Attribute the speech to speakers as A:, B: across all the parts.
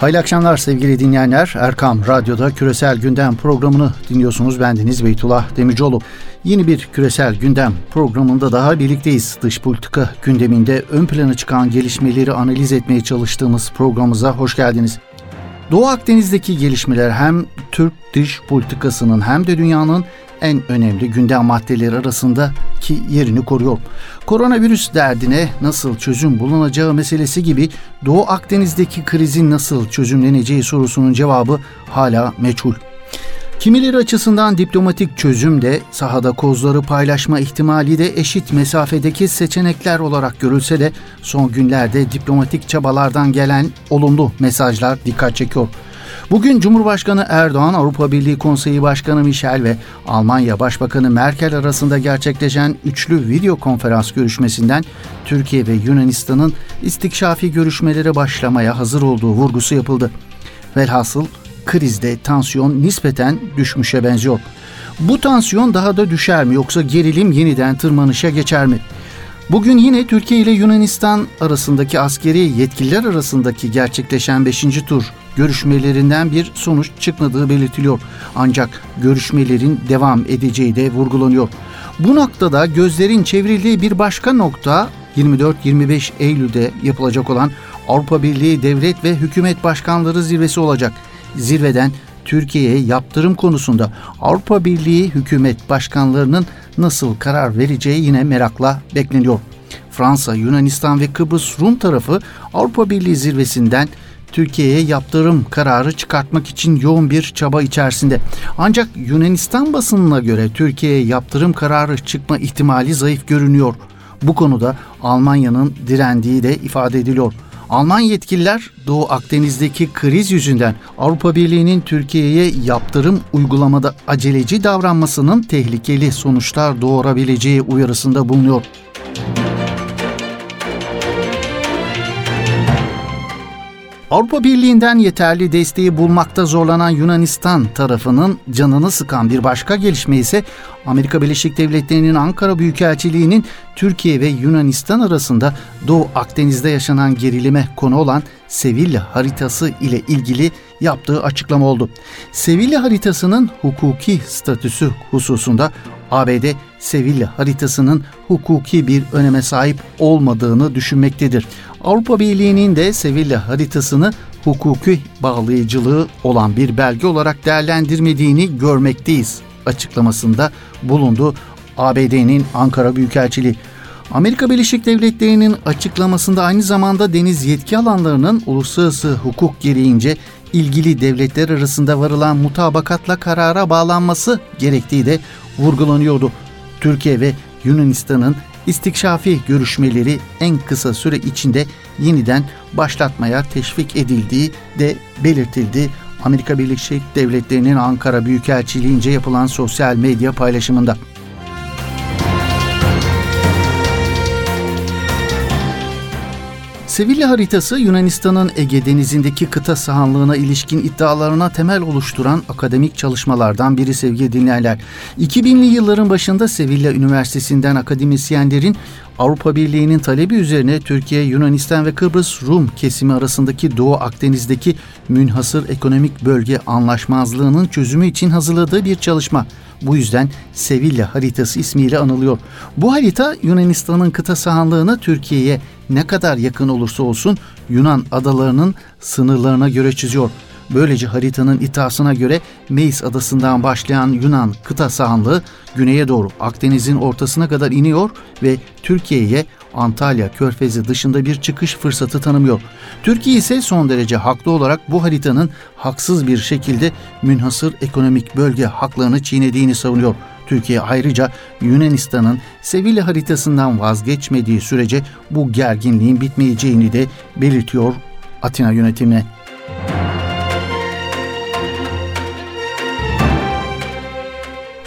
A: Hayırlı akşamlar sevgili dinleyenler. Erkam Radyo'da Küresel Gündem programını dinliyorsunuz. Bendeniz Beytullah Demircioğlu. Yeni bir Küresel Gündem programında daha birlikteyiz. Dış politika gündeminde ön plana çıkan gelişmeleri analiz etmeye çalıştığımız programımıza hoş geldiniz. Doğu Akdeniz'deki gelişmeler hem Türk dış politikasının hem de dünyanın en önemli gündem maddeleri arasındaki yerini koruyor. Koronavirüs derdine nasıl çözüm bulunacağı meselesi gibi Doğu Akdeniz'deki krizin nasıl çözümleneceği sorusunun cevabı hala meçhul. Kimileri açısından diplomatik çözüm de sahada kozları paylaşma ihtimali de eşit mesafedeki seçenekler olarak görülse de son günlerde diplomatik çabalardan gelen olumlu mesajlar dikkat çekiyor. Bugün Cumhurbaşkanı Erdoğan, Avrupa Birliği Konseyi Başkanı Michel ve Almanya Başbakanı Merkel arasında gerçekleşen üçlü video konferans görüşmesinden Türkiye ve Yunanistan'ın istikşafi görüşmelere başlamaya hazır olduğu vurgusu yapıldı. Velhasıl krizde tansiyon nispeten düşmüşe benziyor. Bu tansiyon daha da düşer mi yoksa gerilim yeniden tırmanışa geçer mi? Bugün yine Türkiye ile Yunanistan arasındaki askeri yetkililer arasındaki gerçekleşen 5. tur görüşmelerinden bir sonuç çıkmadığı belirtiliyor. Ancak görüşmelerin devam edeceği de vurgulanıyor. Bu noktada gözlerin çevrildiği bir başka nokta 24-25 Eylül'de yapılacak olan Avrupa Birliği Devlet ve Hükümet Başkanları Zirvesi olacak. Zirveden Türkiye'ye yaptırım konusunda Avrupa Birliği hükümet başkanlarının nasıl karar vereceği yine merakla bekleniyor. Fransa, Yunanistan ve Kıbrıs Rum tarafı Avrupa Birliği zirvesinden Türkiye'ye yaptırım kararı çıkartmak için yoğun bir çaba içerisinde. Ancak Yunanistan basınına göre Türkiye'ye yaptırım kararı çıkma ihtimali zayıf görünüyor. Bu konuda Almanya'nın direndiği de ifade ediliyor. Alman yetkililer Doğu Akdeniz'deki kriz yüzünden Avrupa Birliği'nin Türkiye'ye yaptırım uygulamada aceleci davranmasının tehlikeli sonuçlar doğurabileceği uyarısında bulunuyor. Avrupa Birliği'nden yeterli desteği bulmakta zorlanan Yunanistan tarafının canını sıkan bir başka gelişme ise Amerika Birleşik Devletleri'nin Ankara Büyükelçiliği'nin Türkiye ve Yunanistan arasında Doğu Akdeniz'de yaşanan gerilime konu olan Sevilla haritası ile ilgili yaptığı açıklama oldu. Sevilla haritasının hukuki statüsü hususunda ABD Sevilla haritasının hukuki bir öneme sahip olmadığını düşünmektedir. Avrupa Birliği'nin de Sevilla haritasını hukuki bağlayıcılığı olan bir belge olarak değerlendirmediğini görmekteyiz açıklamasında bulundu ABD'nin Ankara Büyükelçiliği. Amerika Birleşik Devletleri'nin açıklamasında aynı zamanda deniz yetki alanlarının uluslararası hukuk gereğince ilgili devletler arasında varılan mutabakatla karara bağlanması gerektiği de vurgulanıyordu. Türkiye ve Yunanistan'ın istikşafi görüşmeleri en kısa süre içinde yeniden başlatmaya teşvik edildiği de belirtildi. Amerika Birleşik Devletleri'nin Ankara Büyükelçiliğince yapılan sosyal medya paylaşımında. Sevilla haritası Yunanistan'ın Ege Denizi'ndeki kıta sahanlığına ilişkin iddialarına temel oluşturan akademik çalışmalardan biri sevgili dinleyenler. 2000'li yılların başında Sevilla Üniversitesi'nden akademisyenlerin Avrupa Birliği'nin talebi üzerine Türkiye, Yunanistan ve Kıbrıs Rum kesimi arasındaki Doğu Akdeniz'deki münhasır ekonomik bölge anlaşmazlığının çözümü için hazırladığı bir çalışma. Bu yüzden Sevilla haritası ismiyle anılıyor. Bu harita Yunanistan'ın kıta sahanlığını Türkiye'ye ne kadar yakın olursa olsun Yunan adalarının sınırlarına göre çiziyor. Böylece haritanın iddiasına göre Meis adasından başlayan Yunan kıta sahanlığı güneye doğru Akdeniz'in ortasına kadar iniyor ve Türkiye'ye Antalya Körfezi dışında bir çıkış fırsatı tanımıyor. Türkiye ise son derece haklı olarak bu haritanın haksız bir şekilde münhasır ekonomik bölge haklarını çiğnediğini savunuyor. Türkiye ayrıca Yunanistan'ın Sevilla haritasından vazgeçmediği sürece bu gerginliğin bitmeyeceğini de belirtiyor Atina yönetimine.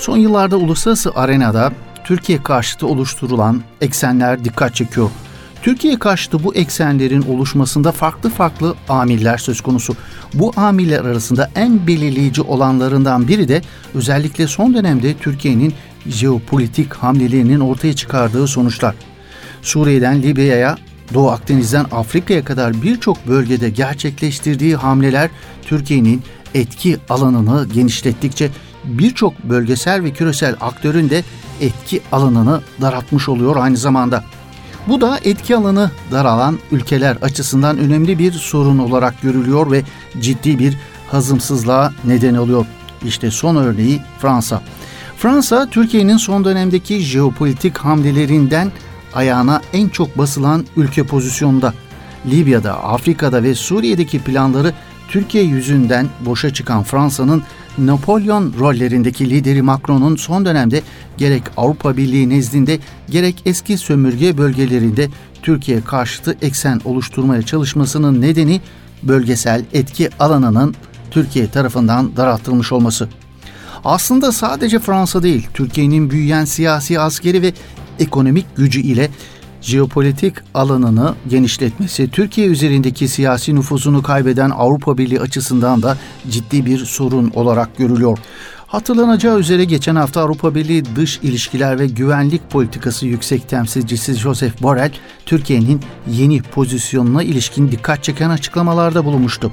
A: Son yıllarda uluslararası arenada Türkiye karşıtı oluşturulan eksenler dikkat çekiyor. Türkiye karşıtı bu eksenlerin oluşmasında farklı farklı amiller söz konusu. Bu amiller arasında en belirleyici olanlarından biri de özellikle son dönemde Türkiye'nin jeopolitik hamlelerinin ortaya çıkardığı sonuçlar. Suriye'den Libya'ya Doğu Akdeniz'den Afrika'ya kadar birçok bölgede gerçekleştirdiği hamleler Türkiye'nin etki alanını genişlettikçe birçok bölgesel ve küresel aktörün de etki alanını daraltmış oluyor aynı zamanda. Bu da etki alanı daralan ülkeler açısından önemli bir sorun olarak görülüyor ve ciddi bir hazımsızlığa neden oluyor. İşte son örneği Fransa. Fransa, Türkiye'nin son dönemdeki jeopolitik hamlelerinden ayağına en çok basılan ülke pozisyonda. Libya'da, Afrika'da ve Suriye'deki planları Türkiye yüzünden boşa çıkan Fransa'nın Napolyon rollerindeki lideri Macron'un son dönemde gerek Avrupa Birliği nezdinde gerek eski sömürge bölgelerinde Türkiye karşıtı eksen oluşturmaya çalışmasının nedeni bölgesel etki alanının Türkiye tarafından daraltılmış olması. Aslında sadece Fransa değil, Türkiye'nin büyüyen siyasi, askeri ve ekonomik gücü ile jeopolitik alanını genişletmesi, Türkiye üzerindeki siyasi nüfuzunu kaybeden Avrupa Birliği açısından da ciddi bir sorun olarak görülüyor. Hatırlanacağı üzere geçen hafta Avrupa Birliği Dış İlişkiler ve Güvenlik Politikası Yüksek Temsilcisi Joseph Borrell, Türkiye'nin yeni pozisyonuna ilişkin dikkat çeken açıklamalarda bulunmuştu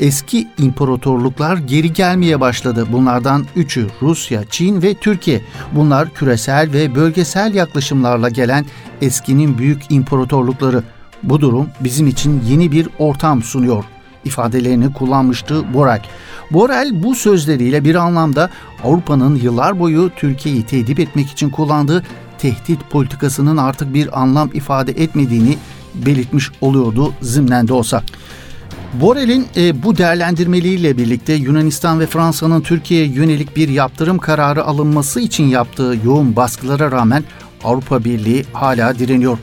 A: eski imparatorluklar geri gelmeye başladı. Bunlardan üçü Rusya, Çin ve Türkiye. Bunlar küresel ve bölgesel yaklaşımlarla gelen eskinin büyük imparatorlukları. Bu durum bizim için yeni bir ortam sunuyor ifadelerini kullanmıştı Borel. Borel bu sözleriyle bir anlamda Avrupa'nın yıllar boyu Türkiye'yi tehdit etmek için kullandığı tehdit politikasının artık bir anlam ifade etmediğini belirtmiş oluyordu zimnen olsa. Borel'in e, bu değerlendirmeliyle birlikte Yunanistan ve Fransa'nın Türkiye'ye yönelik bir yaptırım kararı alınması için yaptığı yoğun baskılara rağmen Avrupa Birliği hala direniyor.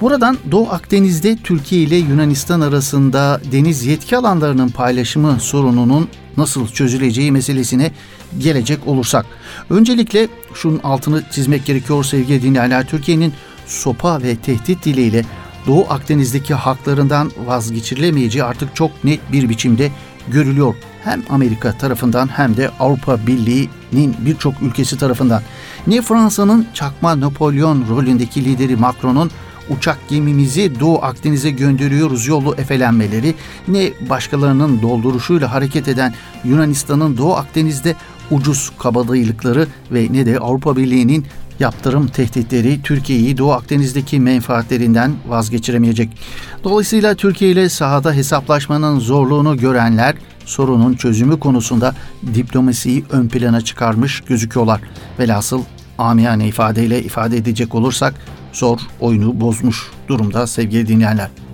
A: Buradan Doğu Akdeniz'de Türkiye ile Yunanistan arasında deniz yetki alanlarının paylaşımı sorununun nasıl çözüleceği meselesine gelecek olursak. Öncelikle şunun altını çizmek gerekiyor sevgili dinleyenler. Türkiye'nin sopa ve tehdit diliyle Doğu Akdeniz'deki haklarından vazgeçirilemeyeceği artık çok net bir biçimde görülüyor. Hem Amerika tarafından hem de Avrupa Birliği'nin birçok ülkesi tarafından. Ne Fransa'nın çakma Napolyon rolündeki lideri Macron'un uçak gemimizi Doğu Akdeniz'e gönderiyoruz yolu efelenmeleri, ne başkalarının dolduruşuyla hareket eden Yunanistan'ın Doğu Akdeniz'de ucuz kabadayılıkları ve ne de Avrupa Birliği'nin yaptırım tehditleri Türkiye'yi Doğu Akdeniz'deki menfaatlerinden vazgeçiremeyecek. Dolayısıyla Türkiye ile sahada hesaplaşmanın zorluğunu görenler sorunun çözümü konusunda diplomasiyi ön plana çıkarmış gözüküyorlar. Velhasıl amiyane ifadeyle ifade edecek olursak zor oyunu bozmuş durumda sevgili dinleyenler.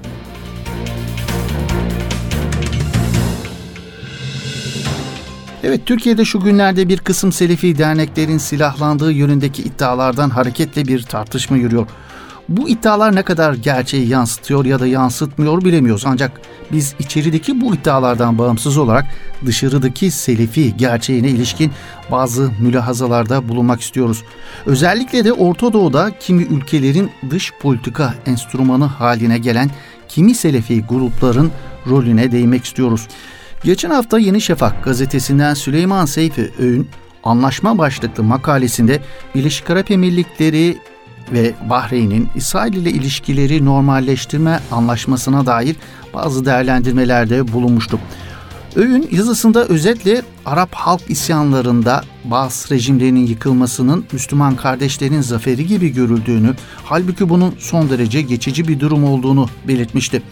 A: Evet Türkiye'de şu günlerde bir kısım Selefi derneklerin silahlandığı yönündeki iddialardan hareketle bir tartışma yürüyor. Bu iddialar ne kadar gerçeği yansıtıyor ya da yansıtmıyor bilemiyoruz. Ancak biz içerideki bu iddialardan bağımsız olarak dışarıdaki Selefi gerçeğine ilişkin bazı mülahazalarda bulunmak istiyoruz. Özellikle de Orta Doğu'da kimi ülkelerin dış politika enstrümanı haline gelen kimi Selefi grupların rolüne değinmek istiyoruz. Geçen hafta Yeni Şafak gazetesinden Süleyman Seyfi Öğün anlaşma başlıklı makalesinde Birleşik Arap Emirlikleri ve Bahreyn'in İsrail ile ilişkileri normalleştirme anlaşmasına dair bazı değerlendirmelerde bulunmuştuk. Öğün yazısında özetle Arap halk isyanlarında bazı rejimlerinin yıkılmasının Müslüman kardeşlerin zaferi gibi görüldüğünü, halbuki bunun son derece geçici bir durum olduğunu belirtmişti.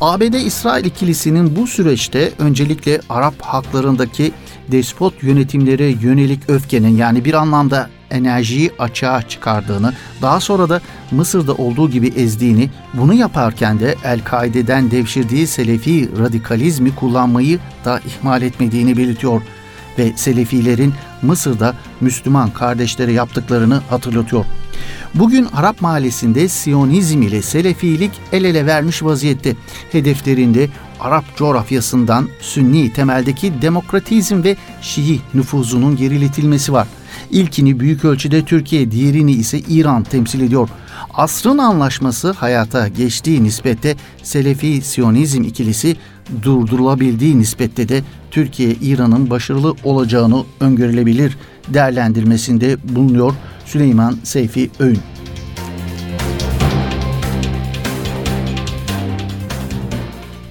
A: ABD-İsrail ikilisinin bu süreçte öncelikle Arap halklarındaki despot yönetimlere yönelik öfkenin yani bir anlamda enerjiyi açığa çıkardığını, daha sonra da Mısır'da olduğu gibi ezdiğini, bunu yaparken de El-Kaide'den devşirdiği Selefi radikalizmi kullanmayı da ihmal etmediğini belirtiyor ve Selefilerin Mısır'da Müslüman kardeşlere yaptıklarını hatırlatıyor. Bugün Arap mahallesinde Siyonizm ile Selefilik el ele vermiş vaziyette. Hedeflerinde Arap coğrafyasından Sünni temeldeki demokratizm ve Şii nüfuzunun geriletilmesi var. İlkini büyük ölçüde Türkiye, diğerini ise İran temsil ediyor. Asrın anlaşması hayata geçtiği nispette Selefi Siyonizm ikilisi durdurulabildiği nispette de Türkiye İran'ın başarılı olacağını öngörülebilir değerlendirmesinde bulunuyor Süleyman Seyfi Öğün.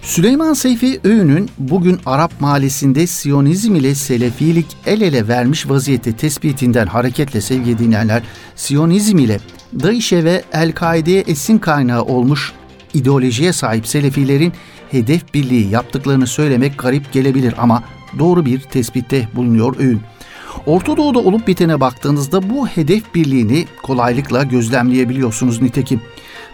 A: Süleyman Seyfi Öğün'ün bugün Arap mahallesinde Siyonizm ile Selefilik el ele vermiş vaziyette tespitinden hareketle sevgili dinleyenler, Siyonizm ile DAEŞ'e ve El-Kaide'ye esin kaynağı olmuş ideolojiye sahip Selefilerin hedef birliği yaptıklarını söylemek garip gelebilir ama doğru bir tespitte bulunuyor Öğün. Orta Doğu'da olup bitene baktığınızda bu hedef birliğini kolaylıkla gözlemleyebiliyorsunuz nitekim.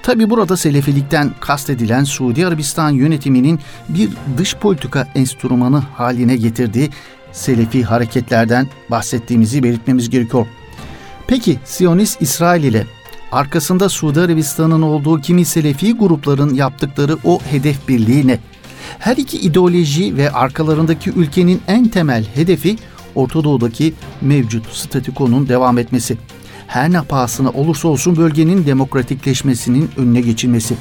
A: Tabi burada Selefilikten kastedilen Suudi Arabistan yönetiminin bir dış politika enstrümanı haline getirdiği Selefi hareketlerden bahsettiğimizi belirtmemiz gerekiyor. Peki Siyonist İsrail ile arkasında Suudi Arabistan'ın olduğu kimi Selefi grupların yaptıkları o hedef birliği ne? Her iki ideoloji ve arkalarındaki ülkenin en temel hedefi Orta Doğu'daki mevcut statükonun devam etmesi her ne pahasına olursa olsun bölgenin demokratikleşmesinin önüne geçilmesi.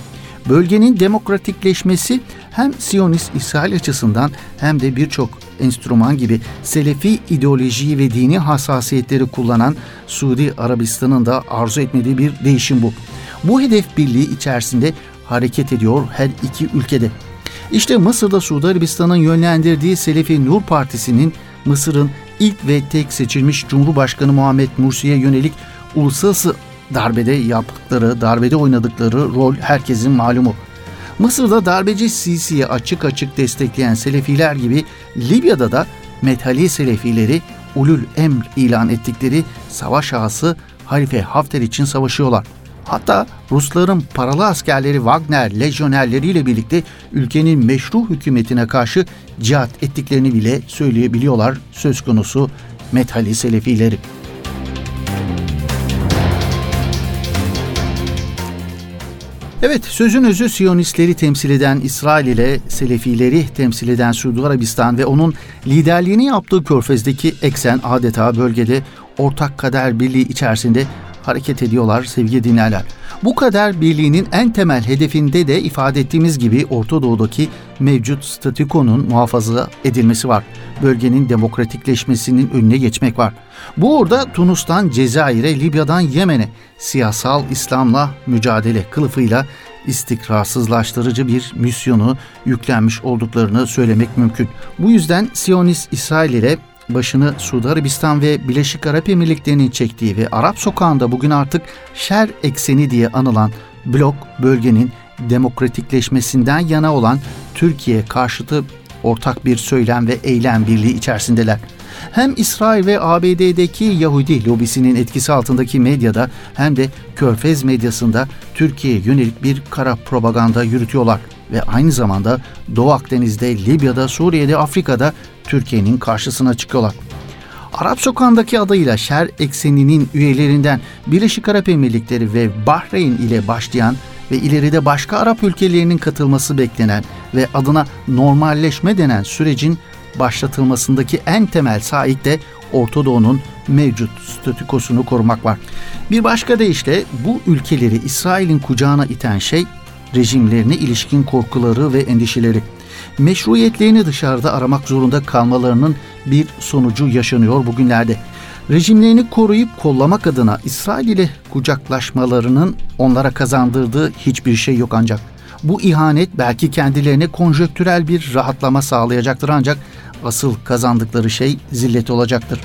A: Bölgenin demokratikleşmesi hem Siyonist İsrail açısından hem de birçok enstrüman gibi Selefi ideolojiyi ve dini hassasiyetleri kullanan Suudi Arabistan'ın da arzu etmediği bir değişim bu. Bu hedef birliği içerisinde hareket ediyor her iki ülkede. İşte Mısır'da Suudi Arabistan'ın yönlendirdiği Selefi Nur Partisi'nin Mısır'ın ilk ve tek seçilmiş Cumhurbaşkanı Muhammed Mursi'ye yönelik uluslararası darbede yaptıkları, darbede oynadıkları rol herkesin malumu. Mısır'da darbeci Sisi'yi açık açık destekleyen Selefiler gibi Libya'da da Methali Selefileri ulul emr ilan ettikleri savaş ağası Halife Hafter için savaşıyorlar. Hatta Rusların paralı askerleri Wagner lejyonerleriyle birlikte ülkenin meşru hükümetine karşı cihat ettiklerini bile söyleyebiliyorlar söz konusu Methali Selefileri. Evet, sözün özü Siyonistleri temsil eden İsrail ile Selefileri temsil eden Suudi Arabistan ve onun liderliğini yaptığı Körfez'deki eksen adeta bölgede ortak kader birliği içerisinde hareket ediyorlar sevgili dinlerler. Bu kader birliğinin en temel hedefinde de ifade ettiğimiz gibi Orta Doğu'daki mevcut statükonun muhafaza edilmesi var. Bölgenin demokratikleşmesinin önüne geçmek var. Bu uğurda Tunus'tan Cezayir'e, Libya'dan Yemen'e siyasal İslam'la mücadele kılıfıyla istikrarsızlaştırıcı bir misyonu yüklenmiş olduklarını söylemek mümkün. Bu yüzden Siyonist İsrail ile başını Suudi Arabistan ve Birleşik Arap Emirlikleri'nin çektiği ve Arap sokağında bugün artık şer ekseni diye anılan blok bölgenin demokratikleşmesinden yana olan Türkiye karşıtı ortak bir söylem ve eylem birliği içerisindeler. Hem İsrail ve ABD'deki Yahudi lobisinin etkisi altındaki medyada hem de Körfez medyasında Türkiye'ye yönelik bir kara propaganda yürütüyorlar ve aynı zamanda Doğu Akdeniz'de, Libya'da, Suriye'de, Afrika'da Türkiye'nin karşısına çıkıyorlar. Arap Sokağı'ndaki adıyla Şer ekseninin üyelerinden Birleşik Arap Emirlikleri ve Bahreyn ile başlayan ve ileride başka Arap ülkelerinin katılması beklenen ve adına normalleşme denen sürecin başlatılmasındaki en temel sahip de Orta Doğu'nun mevcut statükosunu korumak var. Bir başka deyişle bu ülkeleri İsrail'in kucağına iten şey rejimlerine ilişkin korkuları ve endişeleri. Meşruiyetlerini dışarıda aramak zorunda kalmalarının bir sonucu yaşanıyor bugünlerde. Rejimlerini koruyup kollamak adına İsrail ile kucaklaşmalarının onlara kazandırdığı hiçbir şey yok ancak. Bu ihanet belki kendilerine konjöktürel bir rahatlama sağlayacaktır ancak asıl kazandıkları şey zillet olacaktır.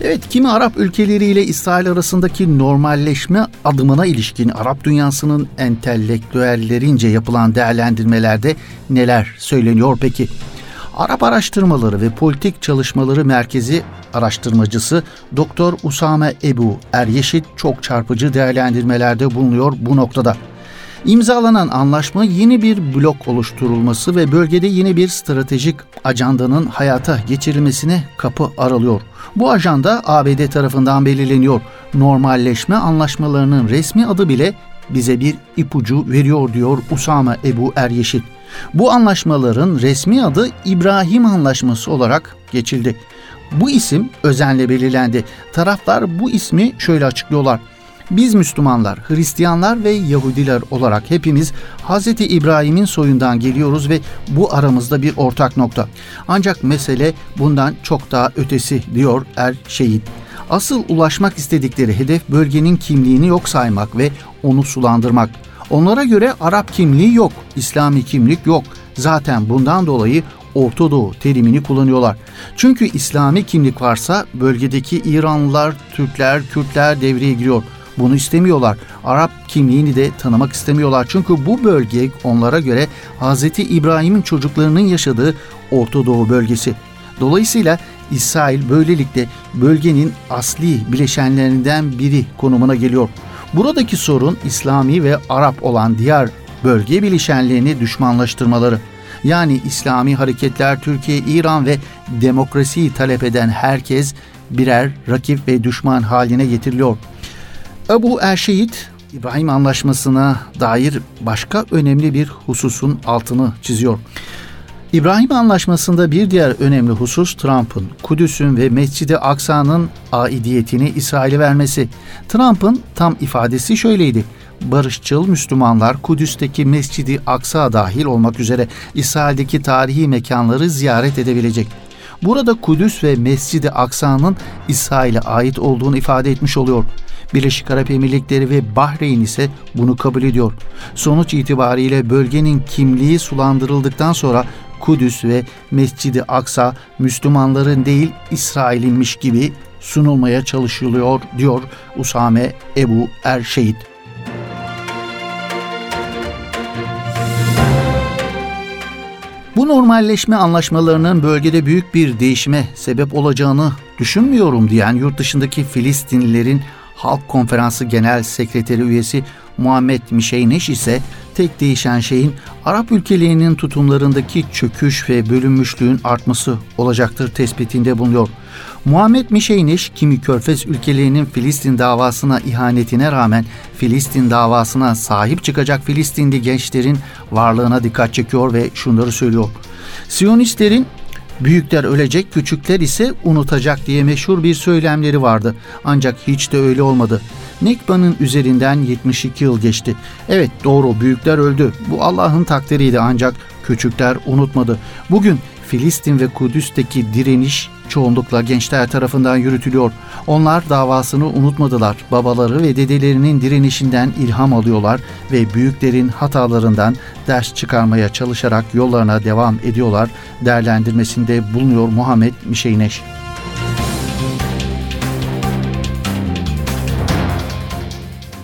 A: Evet, kimi Arap ülkeleriyle İsrail arasındaki normalleşme adımına ilişkin Arap dünyasının entelektüellerince yapılan değerlendirmelerde neler söyleniyor peki? Arap Araştırmaları ve Politik Çalışmaları Merkezi araştırmacısı Doktor Usame Ebu Eryeşit çok çarpıcı değerlendirmelerde bulunuyor bu noktada. İmzalanan anlaşma yeni bir blok oluşturulması ve bölgede yeni bir stratejik ajandanın hayata geçirilmesine kapı aralıyor. Bu ajanda ABD tarafından belirleniyor. Normalleşme anlaşmalarının resmi adı bile bize bir ipucu veriyor diyor Usame Ebu Eryeşit. Bu anlaşmaların resmi adı İbrahim Anlaşması olarak geçildi. Bu isim özenle belirlendi. Taraflar bu ismi şöyle açıklıyorlar. Biz Müslümanlar, Hristiyanlar ve Yahudiler olarak hepimiz Hz. İbrahim'in soyundan geliyoruz ve bu aramızda bir ortak nokta. Ancak mesele bundan çok daha ötesi diyor Er Şehit. Asıl ulaşmak istedikleri hedef bölgenin kimliğini yok saymak ve onu sulandırmak. Onlara göre Arap kimliği yok, İslami kimlik yok. Zaten bundan dolayı Orta Doğu terimini kullanıyorlar. Çünkü İslami kimlik varsa bölgedeki İranlılar, Türkler, Kürtler devreye giriyor. Bunu istemiyorlar. Arap kimliğini de tanımak istemiyorlar. Çünkü bu bölge onlara göre Hz. İbrahim'in çocuklarının yaşadığı Orta Doğu bölgesi. Dolayısıyla İsrail böylelikle bölgenin asli bileşenlerinden biri konumuna geliyor. Buradaki sorun İslami ve Arap olan diğer bölge bileşenlerini düşmanlaştırmaları. Yani İslami hareketler Türkiye, İran ve demokrasiyi talep eden herkes birer rakip ve düşman haline getiriliyor. Ebu Erşehit İbrahim Anlaşması'na dair başka önemli bir hususun altını çiziyor. İbrahim Anlaşması'nda bir diğer önemli husus Trump'ın Kudüs'ün ve Mescid-i Aksa'nın aidiyetini İsrail'e vermesi. Trump'ın tam ifadesi şöyleydi. Barışçıl Müslümanlar Kudüs'teki Mescid-i Aksa dahil olmak üzere İsrail'deki tarihi mekanları ziyaret edebilecek. Burada Kudüs ve Mescid-i Aksa'nın İsrail'e ait olduğunu ifade etmiş oluyor. Birleşik Arap Emirlikleri ve Bahreyn ise bunu kabul ediyor. Sonuç itibariyle bölgenin kimliği sulandırıldıktan sonra Kudüs ve Mescid-i Aksa Müslümanların değil İsrail'inmiş gibi sunulmaya çalışılıyor diyor Usame Ebu Erşehit. Bu normalleşme anlaşmalarının bölgede büyük bir değişime sebep olacağını düşünmüyorum diyen yurt dışındaki Filistinlilerin Halk Konferansı Genel Sekreteri üyesi Muhammed Mişeyneş ise tek değişen şeyin Arap ülkelerinin tutumlarındaki çöküş ve bölünmüşlüğün artması olacaktır tespitinde bulunuyor. Muhammed Mişeyneş, kimi körfez ülkelerinin Filistin davasına ihanetine rağmen Filistin davasına sahip çıkacak Filistinli gençlerin varlığına dikkat çekiyor ve şunları söylüyor. Siyonistlerin Büyükler ölecek, küçükler ise unutacak diye meşhur bir söylemleri vardı. Ancak hiç de öyle olmadı. Nekba'nın üzerinden 72 yıl geçti. Evet doğru büyükler öldü. Bu Allah'ın takdiriydi ancak küçükler unutmadı. Bugün Filistin ve Kudüs'teki direniş çoğunlukla gençler tarafından yürütülüyor. Onlar davasını unutmadılar. Babaları ve dedelerinin direnişinden ilham alıyorlar ve büyüklerin hatalarından ders çıkarmaya çalışarak yollarına devam ediyorlar. Değerlendirmesinde bulunuyor Muhammed Mişeyneş.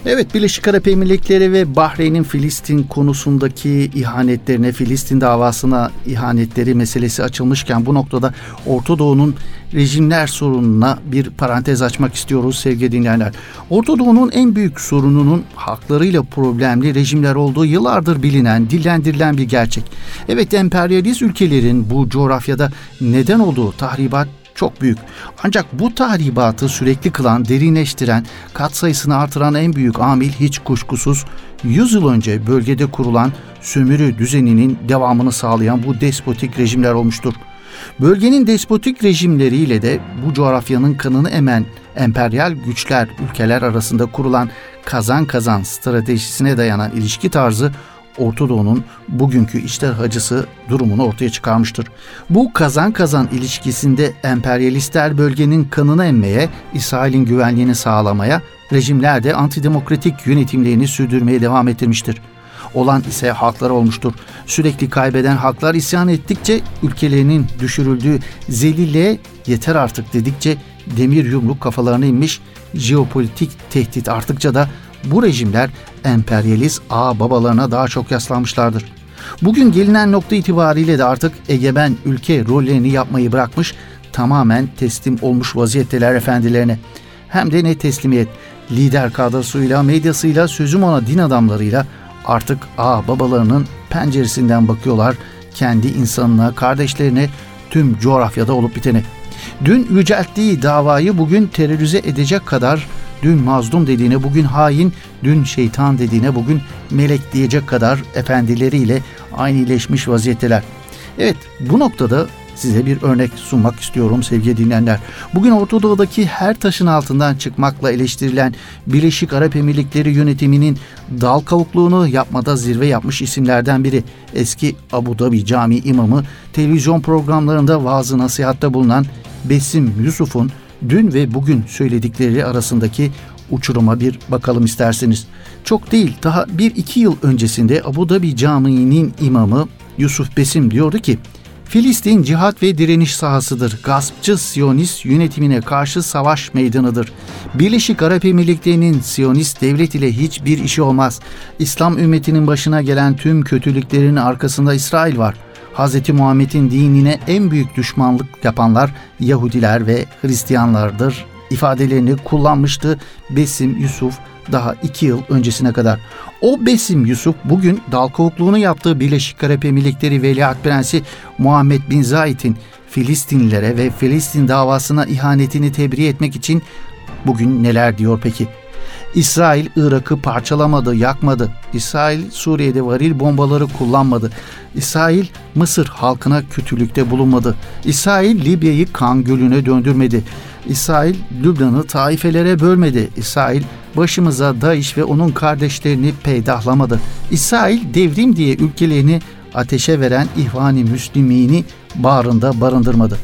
A: Evet Birleşik Arap Emirlikleri ve Bahreyn'in Filistin konusundaki ihanetlerine, Filistin davasına ihanetleri meselesi açılmışken bu noktada Orta Doğu'nun rejimler sorununa bir parantez açmak istiyoruz sevgili dinleyenler. Orta Doğu'nun en büyük sorununun haklarıyla problemli rejimler olduğu yıllardır bilinen, dillendirilen bir gerçek. Evet emperyalist ülkelerin bu coğrafyada neden olduğu tahribat çok büyük. Ancak bu tahribatı sürekli kılan, derinleştiren, katsayısını artıran en büyük amil hiç kuşkusuz 100 yıl önce bölgede kurulan sömürü düzeninin devamını sağlayan bu despotik rejimler olmuştur. Bölgenin despotik rejimleriyle de bu coğrafyanın kanını emen emperyal güçler ülkeler arasında kurulan kazan kazan stratejisine dayanan ilişki tarzı Orta Doğu'nun bugünkü içler acısı durumunu ortaya çıkarmıştır. Bu kazan kazan ilişkisinde emperyalistler bölgenin kanını emmeye, İsrail'in güvenliğini sağlamaya, rejimler de antidemokratik yönetimlerini sürdürmeye devam ettirmiştir. Olan ise haklar olmuştur. Sürekli kaybeden haklar isyan ettikçe ülkelerinin düşürüldüğü zelille yeter artık dedikçe demir yumruk kafalarına inmiş, jeopolitik tehdit arttıkça da bu rejimler emperyalist ağ babalarına daha çok yaslanmışlardır. Bugün gelinen nokta itibariyle de artık egemen ülke rollerini yapmayı bırakmış, tamamen teslim olmuş vaziyetteler efendilerine. Hem de ne teslimiyet, lider kadrosuyla, medyasıyla, sözüm ona din adamlarıyla artık ağ babalarının penceresinden bakıyorlar kendi insanına, kardeşlerine, tüm coğrafyada olup biteni. Dün yücelttiği davayı bugün terörize edecek kadar dün mazlum dediğine bugün hain, dün şeytan dediğine bugün melek diyecek kadar efendileriyle aynıleşmiş vaziyetteler. Evet bu noktada size bir örnek sunmak istiyorum sevgili dinleyenler. Bugün Orta Doğu'daki her taşın altından çıkmakla eleştirilen Birleşik Arap Emirlikleri yönetiminin dal kavukluğunu yapmada zirve yapmış isimlerden biri. Eski Abu Dhabi Camii imamı televizyon programlarında vaazı nasihatte bulunan Besim Yusuf'un dün ve bugün söyledikleri arasındaki uçuruma bir bakalım isterseniz. Çok değil daha 1-2 yıl öncesinde Abu Dhabi Camii'nin imamı Yusuf Besim diyordu ki Filistin cihat ve direniş sahasıdır. Gaspçı Siyonist yönetimine karşı savaş meydanıdır. Birleşik Arap Emirlikleri'nin Siyonist devlet ile hiçbir işi olmaz. İslam ümmetinin başına gelen tüm kötülüklerin arkasında İsrail var. Hz. Muhammed'in dinine en büyük düşmanlık yapanlar Yahudiler ve Hristiyanlardır ifadelerini kullanmıştı Besim Yusuf daha iki yıl öncesine kadar. O Besim Yusuf bugün dal yaptığı Birleşik Arap Emirlikleri Veliaht Prensi Muhammed Bin Zayed'in Filistinlilere ve Filistin davasına ihanetini tebriğ etmek için bugün neler diyor peki? İsrail Irak'ı parçalamadı, yakmadı. İsrail Suriye'de varil bombaları kullanmadı. İsrail Mısır halkına kötülükte bulunmadı. İsrail Libya'yı kan gölüne döndürmedi. İsrail Lübnan'ı taifelere bölmedi. İsrail başımıza Daesh ve onun kardeşlerini peydahlamadı. İsrail devrim diye ülkelerini ateşe veren İhvan-ı Müslimini bağrında barındırmadı.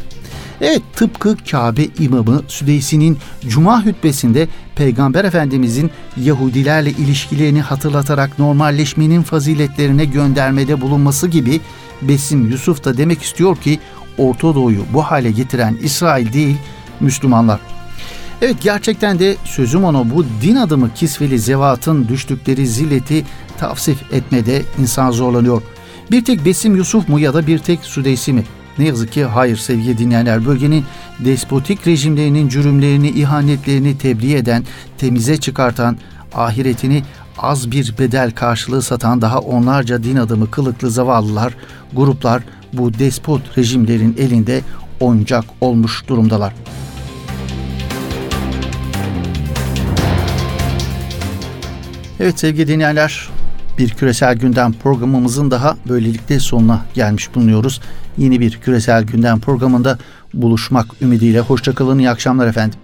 A: Evet tıpkı Kabe imamı Südeysi'nin Cuma hutbesinde Peygamber Efendimizin Yahudilerle ilişkilerini hatırlatarak normalleşmenin faziletlerine göndermede bulunması gibi Besim Yusuf da demek istiyor ki Orta Doğu'yu bu hale getiren İsrail değil Müslümanlar. Evet gerçekten de sözüm ona bu din adımı kisveli zevatın düştükleri zilleti tavsif etmede insan zorlanıyor. Bir tek Besim Yusuf mu ya da bir tek Sudeysi mi? Ne yazık ki hayır sevgili dinleyenler bölgenin despotik rejimlerinin cürümlerini, ihanetlerini tebliğ eden, temize çıkartan, ahiretini az bir bedel karşılığı satan daha onlarca din adamı kılıklı zavallılar, gruplar bu despot rejimlerin elinde oyuncak olmuş durumdalar. Evet sevgili dinleyenler bir küresel gündem programımızın daha böylelikle sonuna gelmiş bulunuyoruz. Yeni bir küresel gündem programında buluşmak ümidiyle hoşçakalın iyi akşamlar efendim.